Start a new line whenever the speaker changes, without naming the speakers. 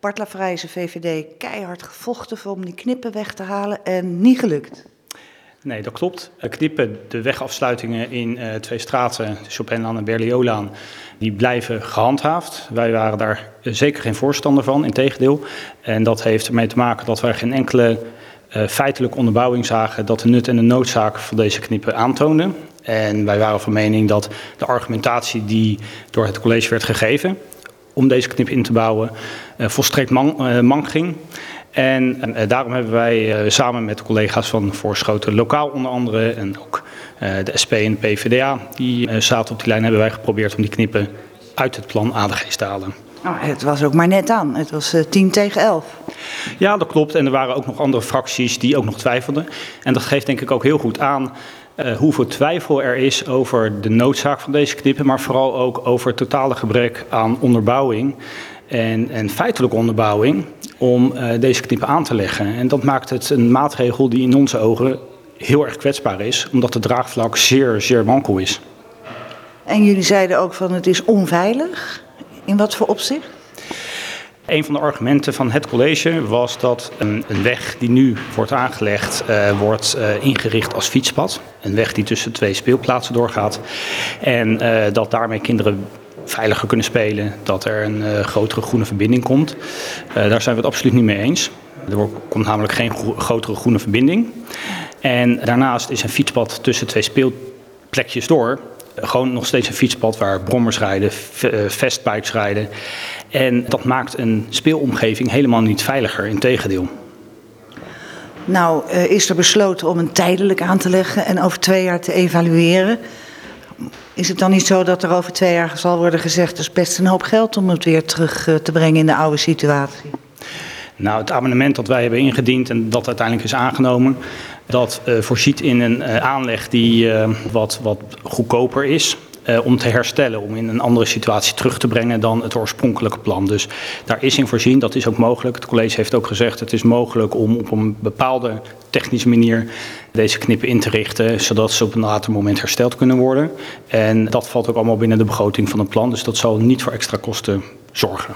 Bart Lafrijze, VVD, keihard gevochten om die knippen weg te halen en niet gelukt.
Nee, dat klopt. Knippen, de wegafsluitingen in uh, twee straten, Chopinlaan en Berliolaan, die blijven gehandhaafd. Wij waren daar zeker geen voorstander van, integendeel. En dat heeft ermee te maken dat wij geen enkele uh, feitelijke onderbouwing zagen dat de nut en de noodzaak van deze knippen aantoonden. En wij waren van mening dat de argumentatie die door het college werd gegeven om deze knip in te bouwen, uh, volstrekt man, uh, mank ging. En uh, daarom hebben wij samen met collega's van Voorschoten Lokaal onder andere en ook de SP en de PvdA, die zaten op die lijn, hebben wij geprobeerd om die knippen uit het plan ADG te halen.
Oh, het was ook maar net aan. Het was uh, 10 tegen 11.
Ja, dat klopt. En er waren ook nog andere fracties die ook nog twijfelden. En dat geeft denk ik ook heel goed aan uh, hoeveel twijfel er is over de noodzaak van deze knippen, maar vooral ook over het totale gebrek aan onderbouwing en, en feitelijke onderbouwing om uh, deze knippen aan te leggen. En dat maakt het een maatregel die in onze ogen heel erg kwetsbaar is, omdat het draagvlak zeer, zeer wankel is.
En jullie zeiden ook van het is onveilig. In wat voor opzicht?
Een van de argumenten van het college was dat een, een weg die nu wordt aangelegd, uh, wordt uh, ingericht als fietspad. Een weg die tussen twee speelplaatsen doorgaat. En uh, dat daarmee kinderen veiliger kunnen spelen, dat er een grotere groene verbinding komt. daar zijn we het absoluut niet mee eens. Er komt namelijk geen grotere groene verbinding. En daarnaast is een fietspad tussen twee speelplekjes door gewoon nog steeds een fietspad waar brommers rijden, fastbikes rijden. En dat maakt een speelomgeving helemaal niet veiliger, integendeel.
Nou, uh, is er besloten om een tijdelijk aan te leggen en over twee jaar te evalueren. Is het dan niet zo dat er over twee jaar zal worden gezegd... dat is best een hoop geld om het weer terug uh, te brengen in de oude situatie?
Nou, het amendement dat wij hebben ingediend en dat uiteindelijk is aangenomen... dat uh, voorziet in een uh, aanleg die uh, wat, wat goedkoper is... Om te herstellen, om in een andere situatie terug te brengen dan het oorspronkelijke plan. Dus daar is in voorzien, dat is ook mogelijk. Het college heeft ook gezegd, het is mogelijk om op een bepaalde technische manier deze knippen in te richten, zodat ze op een later moment hersteld kunnen worden. En dat valt ook allemaal binnen de begroting van het plan, dus dat zal niet voor extra kosten zorgen.